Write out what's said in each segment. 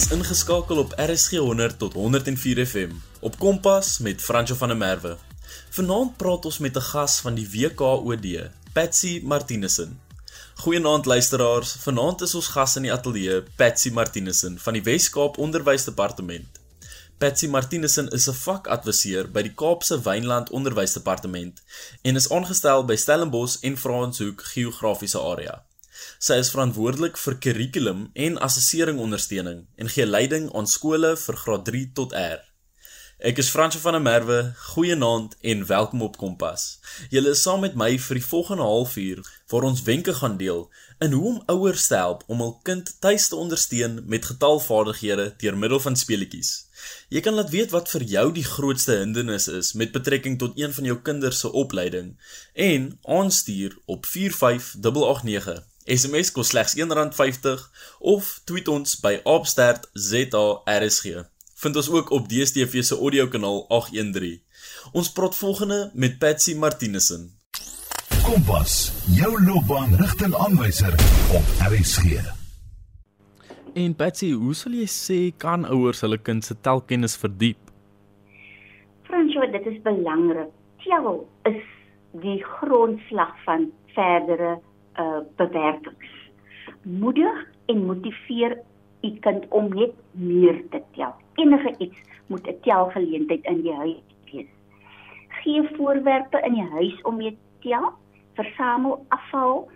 is ingeskakel op RSG 100 tot 104 FM op Kompas met Franco van der Merwe. Vanaand praat ons met 'n gas van die WKOD, Patsy Martinussen. Goeienaand luisteraars. Vanaand is ons gas in die ateljee, Patsy Martinussen van die Wes-Kaap Onderwysdepartement. Patsy Martinussen is 'n vakadviseur by die Kaapse Wynland Onderwysdepartement en is aangestel by Stellenbosch en Franshoek geografiese area. Sy is verantwoordelik vir kurrikulum en assessering ondersteuning en gee leiding aan skole vir graad 3 tot R. Ek is Fransje van der Merwe. Goeienaand en welkom op Kompas. Julle is saam met my vir die volgende halfuur waar ons wenke gaan deel in hoe om ouers te help om hul kind tuis te ondersteun met getalvaardighede deur middel van speletjies. Jy kan laat weet wat vir jou die grootste hindernis is met betrekking tot een van jou kinders se opleiding en aanstuur op 45889 SMS kos slegs R1.50 of tweet ons by @stertzrsg. Vind ons ook op DStv se audiokanaal 813. Ons praat volgende met Patsy Martinussen. Kompas, jou loopbaan rigtingaanwyser op RSG. En Patsy, hoe sal jy sê kan ouers hulle kind se telkennis verdiep? Fransjo, dit is belangrik. Tel is die grondslag van verdere uh bewerkings. Moedig en motiveer u kind om net meer te tel. Enige iets moet 'n telgeleentheid in die huis wees. Gee voorwerpe in die huis om mee te tel. Versamel afval,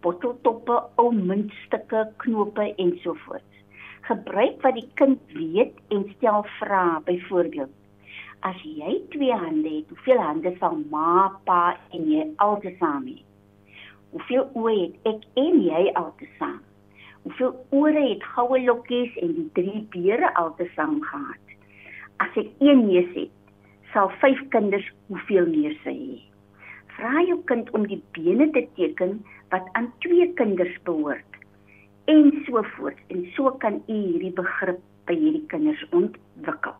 botteltoppe, ou muntstukke, knope ensovoorts. Gebruik wat die kind weet en stel vrae, byvoorbeeld As jy twee hande het, hoeveel hande sal ma, pa en jy altesaam hê? Hoeveel oë het ek en jy altesaam? Hoeveel ore het goue lokkies en die drie beere altesaam gehad? As ek een neus het, sal vyf kinders hoeveel neuse hê? Vra jou kind om die bene te teken wat aan twee kinders behoort. En so voort. En so kan u hierdie begrip by hierdie kinders ontwikkel.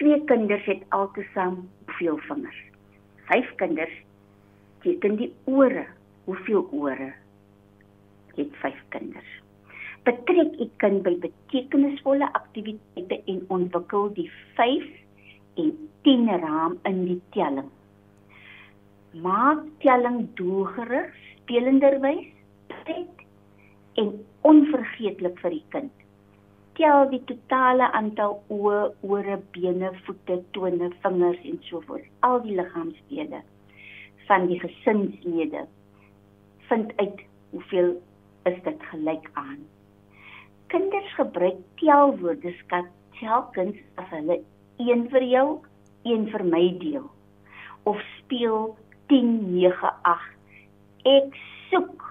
Twee kinders het altesaam hoeveel vingers? Vyf kinders teken die ore hoeveel ore het vyf kinders. Betrek u kind by betekenisvolle aktiwiteite en ontwikkel die 5 en 10 raam in die telling. Maak telling doelgerig, spelenderwys, pret en onvergeetlik vir die kind. Tel die totale aantal oë, ore, bene, voete, tone, vingers en so voort, al die liggaamsdele van die gesinslede vind uit hoeveel is dit gelyk aan. Kinders gebruik telwoordeskat telkens as hulle een vir jou, een vir my deel of speel 10 9 8 ek soek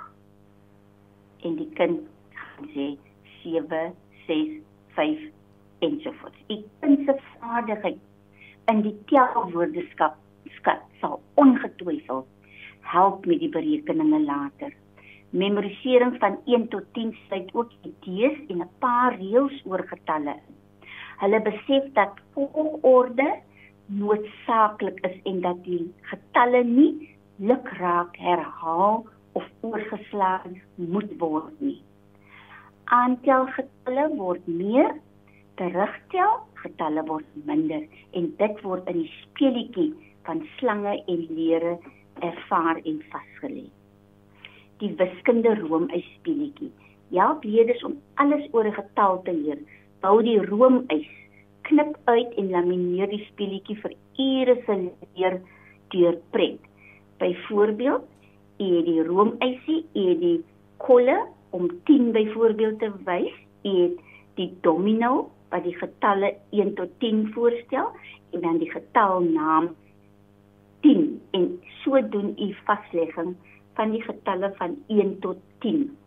en die kind gaan sê 7 6 5 ensovoorts. Ek vind se vaardigheid in die telwoordeskat skat sal ongetwyfeld help met die berekeninge later. Memorisering van 1 tot 10 sluit ook idees en 'n paar reëls oor getalle. Hulle besef dat volgorde noodsaaklik is en dat die getalle nie lukraak herhaal of oorgeslaan moet word nie. Aantal getalle word meer, terugtel getalle word minder en dit word in die speletjie van slange en leere ervaar en vasgelê. Die wiskunde roomys speletjie. Ja, leerders om alles oor 'n getal te leer. Bou die roomys, knip uit en lamineer die speletjie vir ure se leer deur pret. Byvoorbeeld, u het die roomysie, u het die kolle om 10 byvoorbeeld te wys, u het die domino wat die getalle 1 tot 10 voorstel en dan die getalnaam 10 en so doen u vaslegging van die getalle van 1 tot 10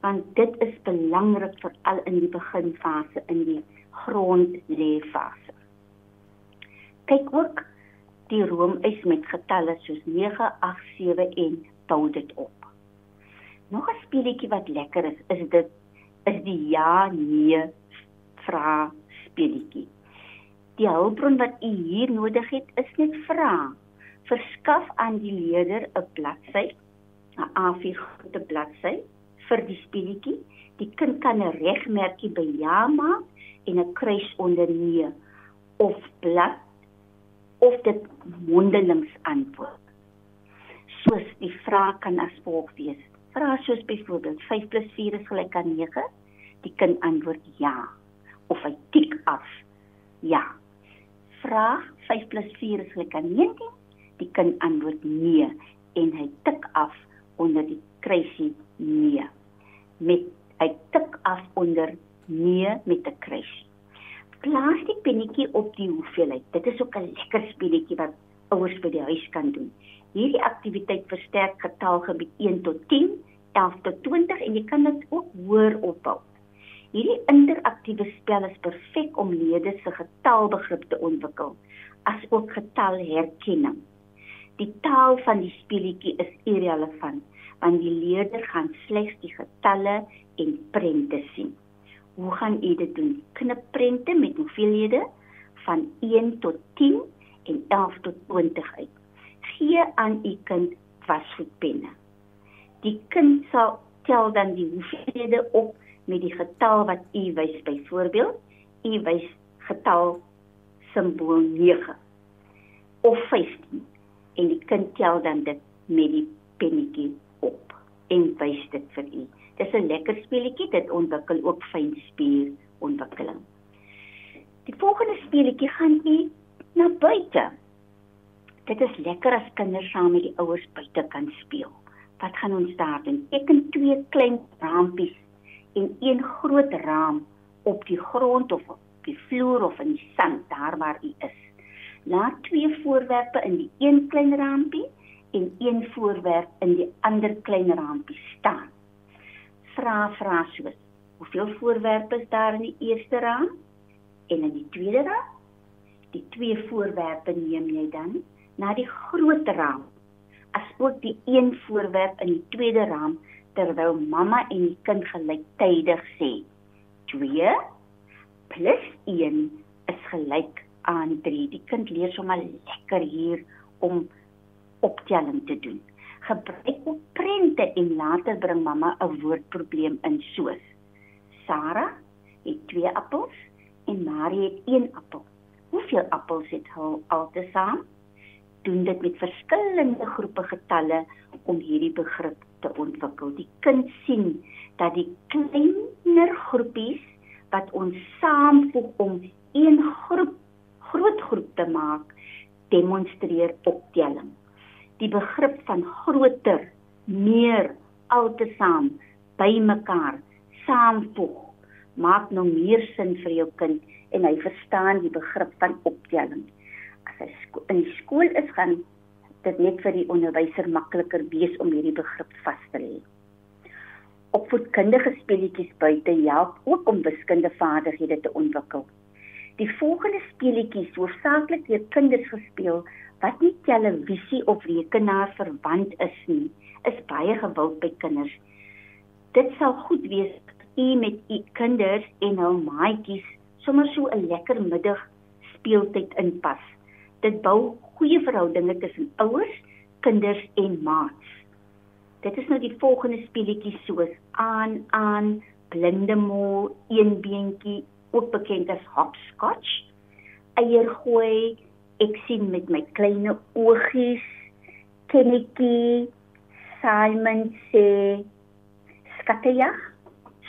want dit is belangrik veral in die beginfase in die grondlêfase kyk ook die roomys met getalle soos 9 8 7 en bou dit op. Nog 'n speletjie wat lekker is is dit is die ja nee vra speletjie die hulpbron wat u hier nodig het is net vra verskaf aan die leerder 'n bladsy, 'n A4 grootte bladsy, vir die speletjie. Die kind kan 'n regmerkie by ja maak en 'n kruis onder nee of blad of dit mondelings antwoord. Soos die vraag kan as volg wees. Vra soos byvoorbeeld 5 + 4 is gelyk aan 9. Die kind antwoord ja of hy tik af ja. Vraag 5 + 4 is gelyk aan 19. Die kind antwoord nee en hy tik af onder die kruisie nee. Met hy tik af onder nee met 'n kruisie. Plaas die pennetjie op die hoeveelheid. Dit is ook 'n lekker speletjie wat ouers by die huis kan doen. Hierdie aktiwiteit versterk getalgebied 1 tot 10, 11 tot 20 en jy kan dit ook hoër opbou. Hierdie interaktiewe spel is perfek om leerders se getalbegrip te ontwikkel, asook getalherkenning. Die taal van die speletjie is irrelevant, want die leerder gaan slegs die getalle en prente sien. Hoe gaan u dit doen? Knip prente met hoeveelhede van 1 tot 10 en 11 tot 20 uit. Gee aan u kind wasgoedpenne. Die kind sal tel dan die hoeveelhede op met die getal wat u wys. Byvoorbeeld, u wys getal simbool 9 of 15 en die kind tel dan dit met die pennetjie op en wys dit vir u. Dis 'n lekker speletjie, dit ontwikkel ook fyn spierontwikkeling. Die volgende speletjie gaan u na buite. Dit is lekker as kinders saam met die ouers buite kan speel. Wat gaan ons daar doen? Teken twee klein raampies en een groot raam op die grond of op die vloer of in die sand daar waar u is. Laat twee voorwerpe in die een klein raampie en een voorwerp in die ander klein raampie staan vra vra soos: Hoeveel voorwerpe is daar in die eerste raam en in die tweede raam? Die twee voorwerpe neem jy dan na die groot raam. Asook die een voorwerp in die tweede raam terwyl mamma en die kind gelyktydig sê: 2 plus 1 is gelyk aan 3. Die kind leer sommer lekker hier om optelling te doen gebruik ook prente en later bring mamma 'n woordprobleem in soos Sarah het 2 appels en Marie het 1 appel. Hoeveel appels het hulle altesaam? Doen dit met verskillende groepe getalle om hierdie begrip te ontwikkel. Die kind sien dat die kleiner groepies wat ons saamvoeg om een groep groot groep te maak, demonstreer optelling die begrip van groter, meer, altesaam, bymekaar, saamvoeg, maak nou meer sin vir jou kind en hy verstaan die begrip van optelling. As hy in die skool is, gaan dit net vir die onderwyser makliker wees om hierdie begrip vas te lê. Opvoedkundige speletjies buite help ook om wiskundige vaardighede te ontwikkel. Die volgende speletjies, hoofsaaklik deur kinders gespeel, wat nie televisie of rekenaar verwant is nie, is baie gewild by kinders. Dit sal goed wees u met u kinders en hul maatjies sommer so 'n lekker middag speeltyd inpas. Dit bou goeie verhoudinge tussen ouers, kinders en maats. Dit is nou die volgende speletjies soos aan aan blinde mol, een beentjie, ook bekend as hopscotch, eiergooi, ek sien met my klein oogies Kennedy Simon sê skattejag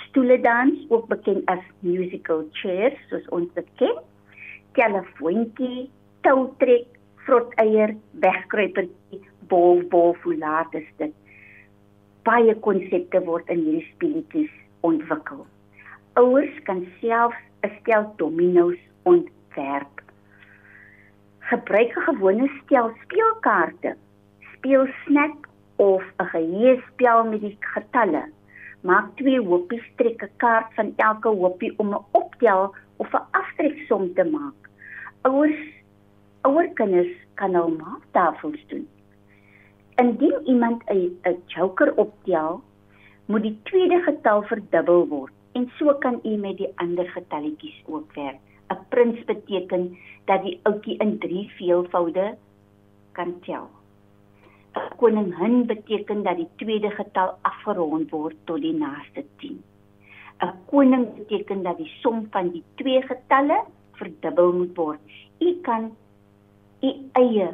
stoele dans ook bekend as musical chairs soos ons dit ken. Telefoontjie toutrek vroteier wegkruipertjie bol bol laat is dit? Baie konsepte word in hierdie speletjies ontwikkel ouers kan self 'n stel dominos ontwerp gebruik 'n gewone stel speelkaarte. Speel snack of 'n geheuespel met die getalle. Maak twee hoppies trek 'n kaart van elke hoppie om 'n optel of 'n aftreksom te maak. Ouers ouer kinders kan nou maak tafels doen. Indien iemand 'n 'n joker optel, moet die tweede getal verdubbel word en so kan u met die ander getalletjies ook werk. 'n prins beteken dat die ouetjie in 3 veelvoude kan tel. 'n koningin beteken dat die tweede getal afgerond word tot die naaste 10. 'n Koning beteken dat die som van die twee getalle verdubbel moet word. U kan u eie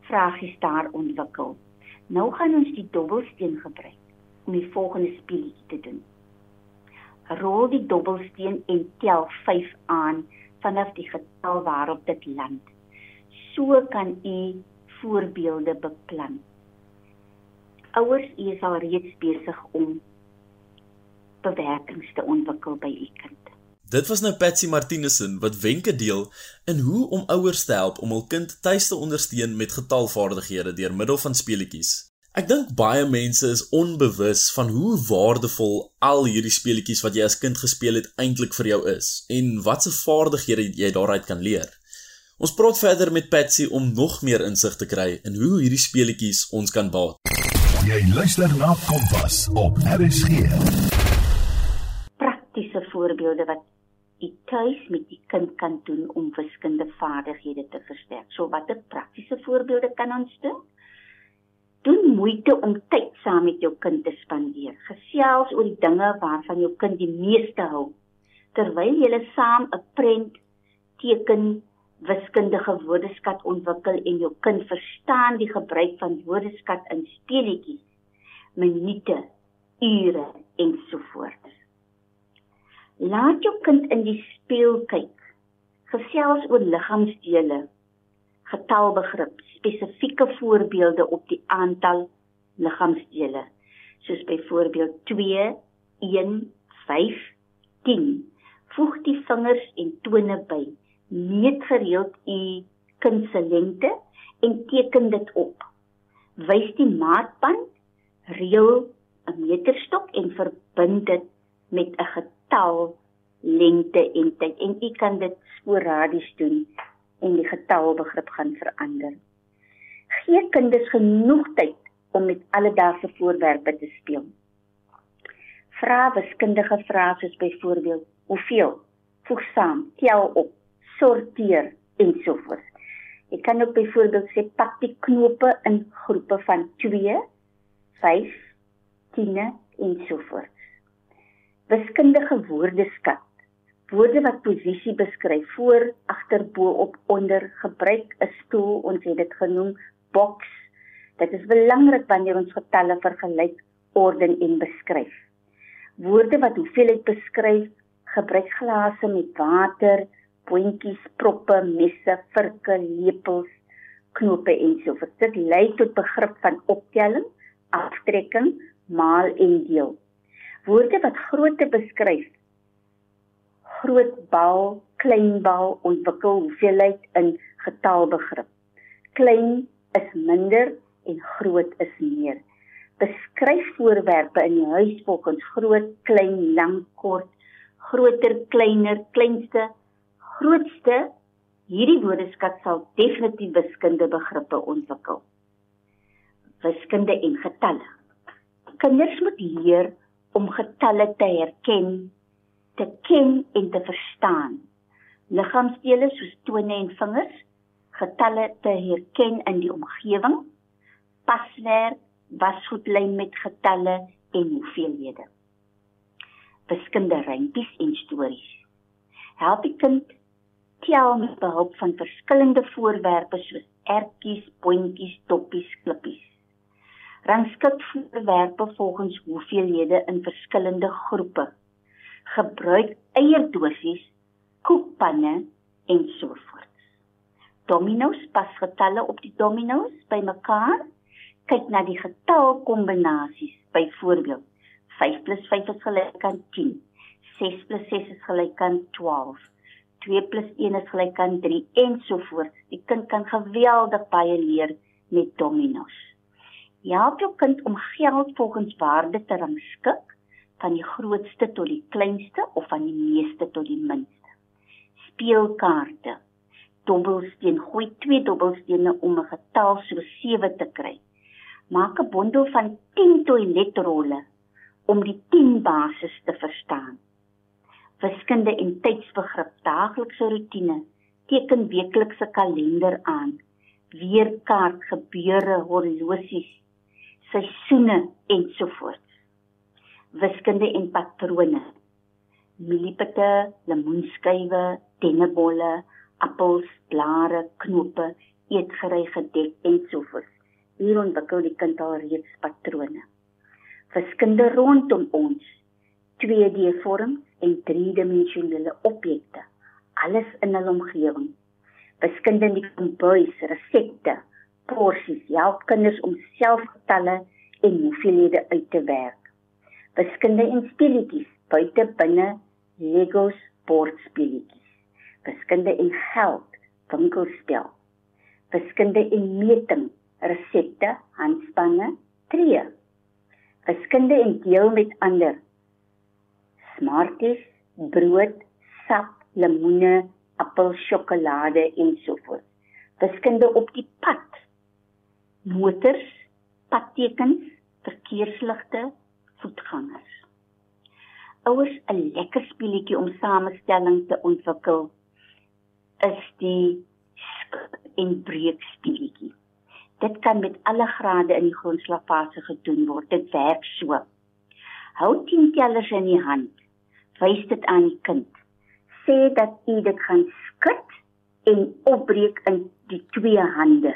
vragies daar ontwikkel. Nou gaan ons die dobbelsteen gebruik om die volgende speletjie te doen. Rol die dobbelsteen en tel 5 aan vanaf die getal waarop dit land. So kan u voorbeelde beplan. Ouers, u is al reeds besig om bewerkings te ontwikkel by u kind. Dit was nou Patsy Martinussen wat wenke deel in hoe om ouers te help om hul kind tuis te ondersteun met getalvaardighede deur middel van speletjies. Ek dink baie mense is onbewus van hoe waardevol al hierdie speletjies wat jy as kind gespeel het eintlik vir jou is en watse vaardighede jy daaruit kan leer. Ons praat verder met Patsy om nog meer insig te kry in hoe hierdie speletjies ons kan baat. Jy luister na Kompas op RSG. Praktiese voorbeelde wat u tuis met die kind kan doen om wiskundige vaardighede te versterk. So watter praktiese voorbeelde kan ons doen? Doen moeite om tyd saam met jou kind te spandeer. Gesels oor die dinge waarvan jou kind die meeste hou. Terwyl julle saam 'n prent teken wiskundige woordeskat ontwikkel en jou kind verstaan die gebruik van woordeskat in speletjies, minute, ure en so voort. Laat jou kind in die spieël kyk. Gesels oor liggaamsdele, getalbegrip, spesifieke voorbeelde op die aantal liggaamsdele, soos byvoorbeeld 2, 1, 5, 10. Voeg die vingers en tone by. Meet gereeld u kind se lengte en teken dit op. Wys die maatband, reël 'n meterstok en verbind dit met 'n getal lengte en tyd en u kan dit sporadies doen en die getalbegrip gaan verander. Gee kinders genoeg tyd om met alledaagse voorwerpe te speel. Vra wiskundige vrae soos byvoorbeeld: Hoeveel? Voeg saam, tel op, sorteer en so voort. Jy kan ook byvoorbeeld sê pak die knope in groepe van 2, 5, 10 en so voort wiskundige woordeskat. Woorde wat posisie beskryf voor, agter, bo, op, onder, gebruik 'n stoel, ons het dit genoem box. Dit is belangrik wanneer ons getalle vergelyk, orden en beskryf. Woorde wat hoeveelheid beskryf, gebruik glase met water, puntjies, proppe, messe, virke, lepels, knope en so voort. Dit lei tot begrip van optelling, aftrekking, maal en deel woorde wat grootte beskryf. Groot bal, klein bal ontwikkel hoeveelheid in getalbegrip. Klein is minder en groot is meer. Beskryf voorwerpe in die huis volgens groot, klein, lank, kort, groter, kleiner, kleinste, grootste. Hierdie woordeskat sal definitief wiskundige begrippe ontwikkel. Wiskunde en getalle. Kinders moet leer om getalle te herken, te ken en te verstaan. Liggaamsdele soos tone en vingers, getalle te herken in die omgewing, paswerk, wasgoedlyn met getalle en hoeveelhede. Wiskunde rympies en stories. Help die kind tel met behulp van verskillende voorwerpe soos ertjies, boontjies, doppies, klippies rangskik voorwerpe volgens hoeveelhede in verskillende groepe. Gebruik eierdosies, koekpanne en so voort. Dominos pas getalle op die dominos bymekaar. Kyk na die getalkombinasies. Byvoorbeeld, 5 + 5 is gelyk aan 10. 6 + 6 is gelyk aan 12. 2 + 1 is gelyk aan 3 en so voort. Die kind kan geweldig baie leer met dominos. Help jou kind om geld volgens waarde te rangskik van die grootste tot die kleinste of van die meeste tot die minste. Speelkaarte. Dobbelsteen, gooi twee dobbelstene om 'n getal so 7 te kry. Maak 'n bondel van 10 toiletrolle om die 10 basis te verstaan. Wiskunde en tydsbegrip, daaglikse rotine, teken weeklikse kalender aan. Weerkaart, gebeure, horlosies seisoene ensovoorts. Wiskunde en patrone. Mieliepitte, lemoenskywe, dennebolle, appels, blare, knope, eetgerei gedek ensovoorts. Hier ontwikkel die kind al reeds patrone. Wiskunde rondom ons 2D vorms en 3-dimensionele objekte, alles in hul omgewing. Wiskunde in die kombuis, resepte, porsies, help kinders om selfgetalle en hoeveelhede uit te werk. Wiskunde en speletjies, buite binne Legos bordspeletjies. Wiskunde en geld, winkelspel. Wiskunde en meting, resepte, handspanne, tree. Wiskunde en deel met ander smarties, brood, sap, lemoene, appel, sjokolade en so voort. Wiskunde op die pad. Motors, padtekens, verkeersligte, voetgangers. Ouers 'n lekker speletjie om samestelling te ontwikkel is die en breek speletjie. Dit kan met alle grade in die grondslagfase gedoen word. Dit werk so. Hou 10 tellers in die hand wys dit aan die kind. Sê dat u dit gaan skud en opbreek in die twee hande.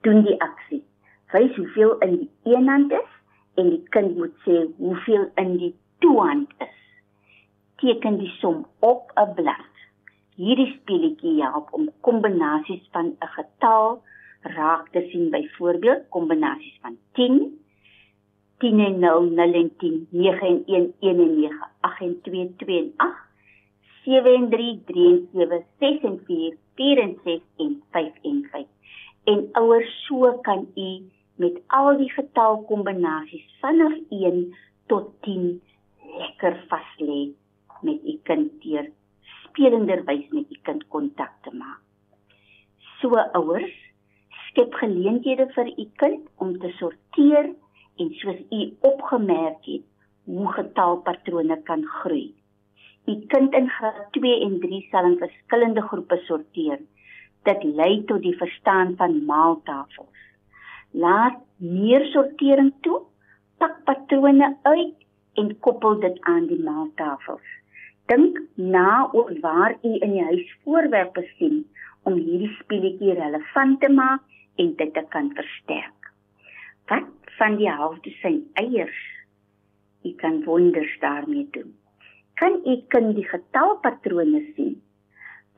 Doen die aksie. Wys hoeveel in die een hand is en die kind moet sê hoeveel in die twee hand is. Teken die som op 'n blad. Hierdie speletjie help om kombinasies van 'n getal raak te sien byvoorbeeld kombinasies van 10 10 en 0 0 en 10 9 en 1 1 en 9 8 en 2 2 en 8 7 en 3 3 en 7 6 en 4 4 en 6 en 5 en 5 en ouers so kan u met al die getalkombinasies vanaf 1 tot 10 lekker vas lê met u kind deur spelenderwys met u kind kontak te maak so ouers skep geleenthede vir u kind om te sorteer en soos u opgemerk het, hoe getalpatrone kan groei. U kind in graad 2 en 3 sal in verskillende groepe sorteer. Dit lei tot die verstaan van maaltafels. Laat meer sortering toe, pak patrone uit en koppel dit aan die maaltafels. Dink na oor waar u in die huis voorwerpe sien om hierdie speletjie relevant te maak en dit te kan versterk. Wat van die helfte sy eiers. U kan wonders daarmee doen. Kan u kind die getalpatrone sien?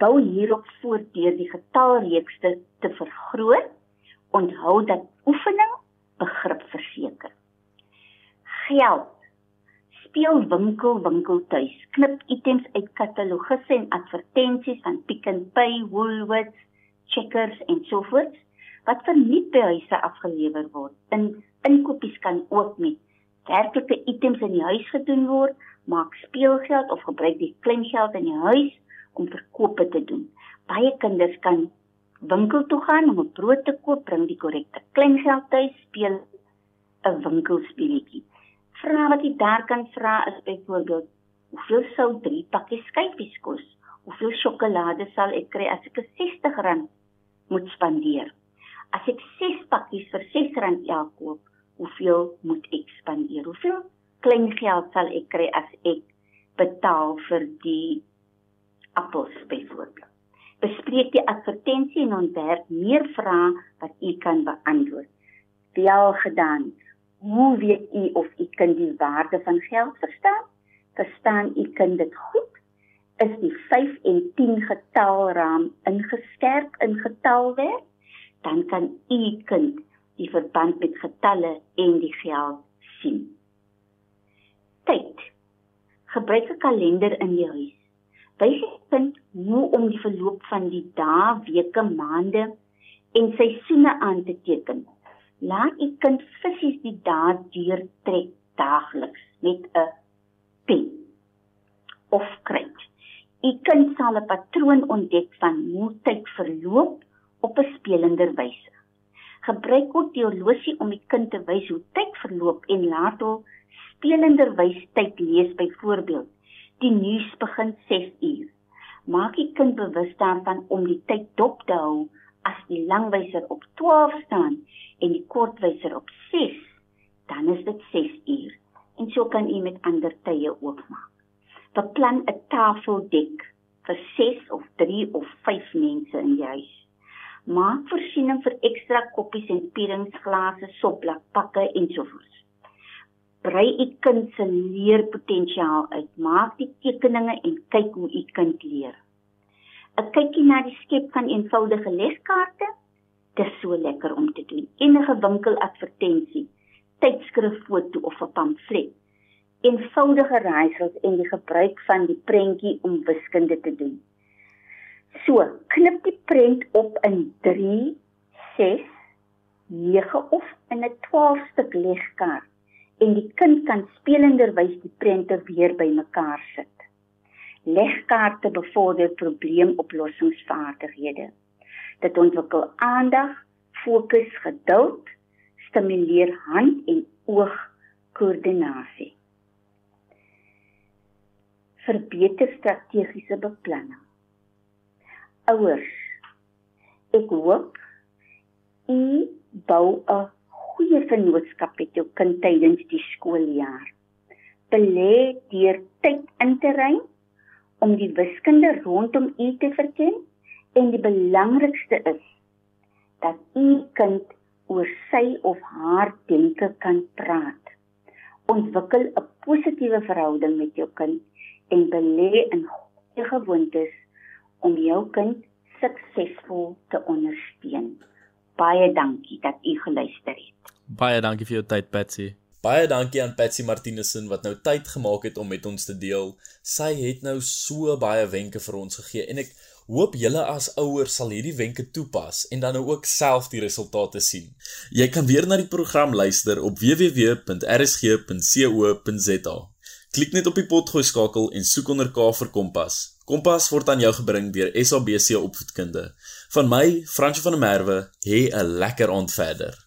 Bou hierop voort deur die getalreeks te, te vergroot. Onthou dat oefening begrip verseker. Geld. Speel winkel winkel tuis. Knip items uit katalogus en advertensies van Pick n Pay, Woolworths, Checkers en so voort wat verniet by huise afgelewer word. In inkopies kan ook met werklike items in die huis gedoen word, maak speelgeld of gebruik die kleingeld in die huis om verkope te doen. Baie kinders kan winkel toe gaan om 'n brood te koop, bring die korrekte kleingeld tuis, speel 'n winkelspeletjie. Vra wat jy daar kan vra is byvoorbeeld, hoeveel sou 3 pakkies skyfies kos? Hoeveel sjokolade sal ek kry as ek 'n R60 moet spandeer? As ek 6 pakkies vir R6 elk koop, hoeveel moet ek spandeer? Hoeveel klein geld sal ek kry as ek betaal vir die appels byvoorbeeld? Bespreek die advertensie en ontwerp meer vrae wat u kan beantwoord. Wel gedaan. Hoe weet u of u kind die waarde van geld verstaan? Verstaan u kind dit goed? Is die 5 en 10 getalraam ingeskerp in getalwerk? Dan kan u kind die verband met getalle en die geld sien. Tyd. Gebruik 'n kalender in die huis. Wys die kind hoe om die verloop van die dae, weke, maande en seisoene aan te teken. Laat die kind fisies die dae deurtrek daagliks met 'n pen of kruit. Die kind sal 'n patroon ontdek van hoe tyd verloop op 'n spelender wyse gebruik ook die horlosie om die kind te wys hoe tyd verloop en laat hom spelenderwys tyd lees byvoorbeeld die nuus begin 6 uur maak die kind bewus daarvan om die tyd dop te hou as die langwyser op 12 staan en die kortwyser op 6 dan is dit 6 uur. En so kan u met ander tye ook maak. Beplan 'n tafeldek vir 6 of 3 of 5 mense in die huis. Maak voorsiening vir ekstra koppies en pieringsglase, sopblak, pakke ensovoorts. Brei u kind se leerpotensiaal uit. Maak die tekeninge en kyk hoe u kind leer. 'n Kykie na die skep van eenvoudige leskaarte. Dis so lekker om te doen. Enige winkeladvertensie, tydskriffoto of 'n pamflet eenvoudige raaisels en die gebruik van die prentjie om wiskunde te doen. So, knip die prent op in 3, 6, 9 of in 'n 12 stuk legkaart en die kind kan spelenderwys die prente weer bymekaar sit. Legkaarte bevorder probleemoplossingsvaardighede. Dit ontwikkel aandag, fokus, geduld, stimuleer hand en oog koördinasie verbeter strategiese beplanning. Ouers, ek hoop u bou 'n goeie vennootskap met jou kind tydens die skooljaar. Belê deur tyd in te ry om die wiskunde rondom u te verken en die belangrikste is dat u kind oor sy of haar denke kan praat. Ontwikkel 'n positiewe verhouding met jou kind en belê in goeie gewoontes om jou kind suksesvol te ondersteun. Baie dankie dat u geluister het. Baie dankie vir jou tyd Patsy. Baie dankie aan Patsy Martinussen wat nou tyd gemaak het om met ons te deel. Sy het nou so baie wenke vir ons gegee en ek hoop julle as ouers sal hierdie wenke toepas en dan nou ook self die resultate sien. Jy kan weer na die program luister op www.rsg.co.za. Klik net op die potgooi skakel en soek onder K vir Kompas. Kompas word aan jou gebring deur SABC Opvoedkunde. Van my, Fransjo van der Merwe, hê 'n lekker aand verder.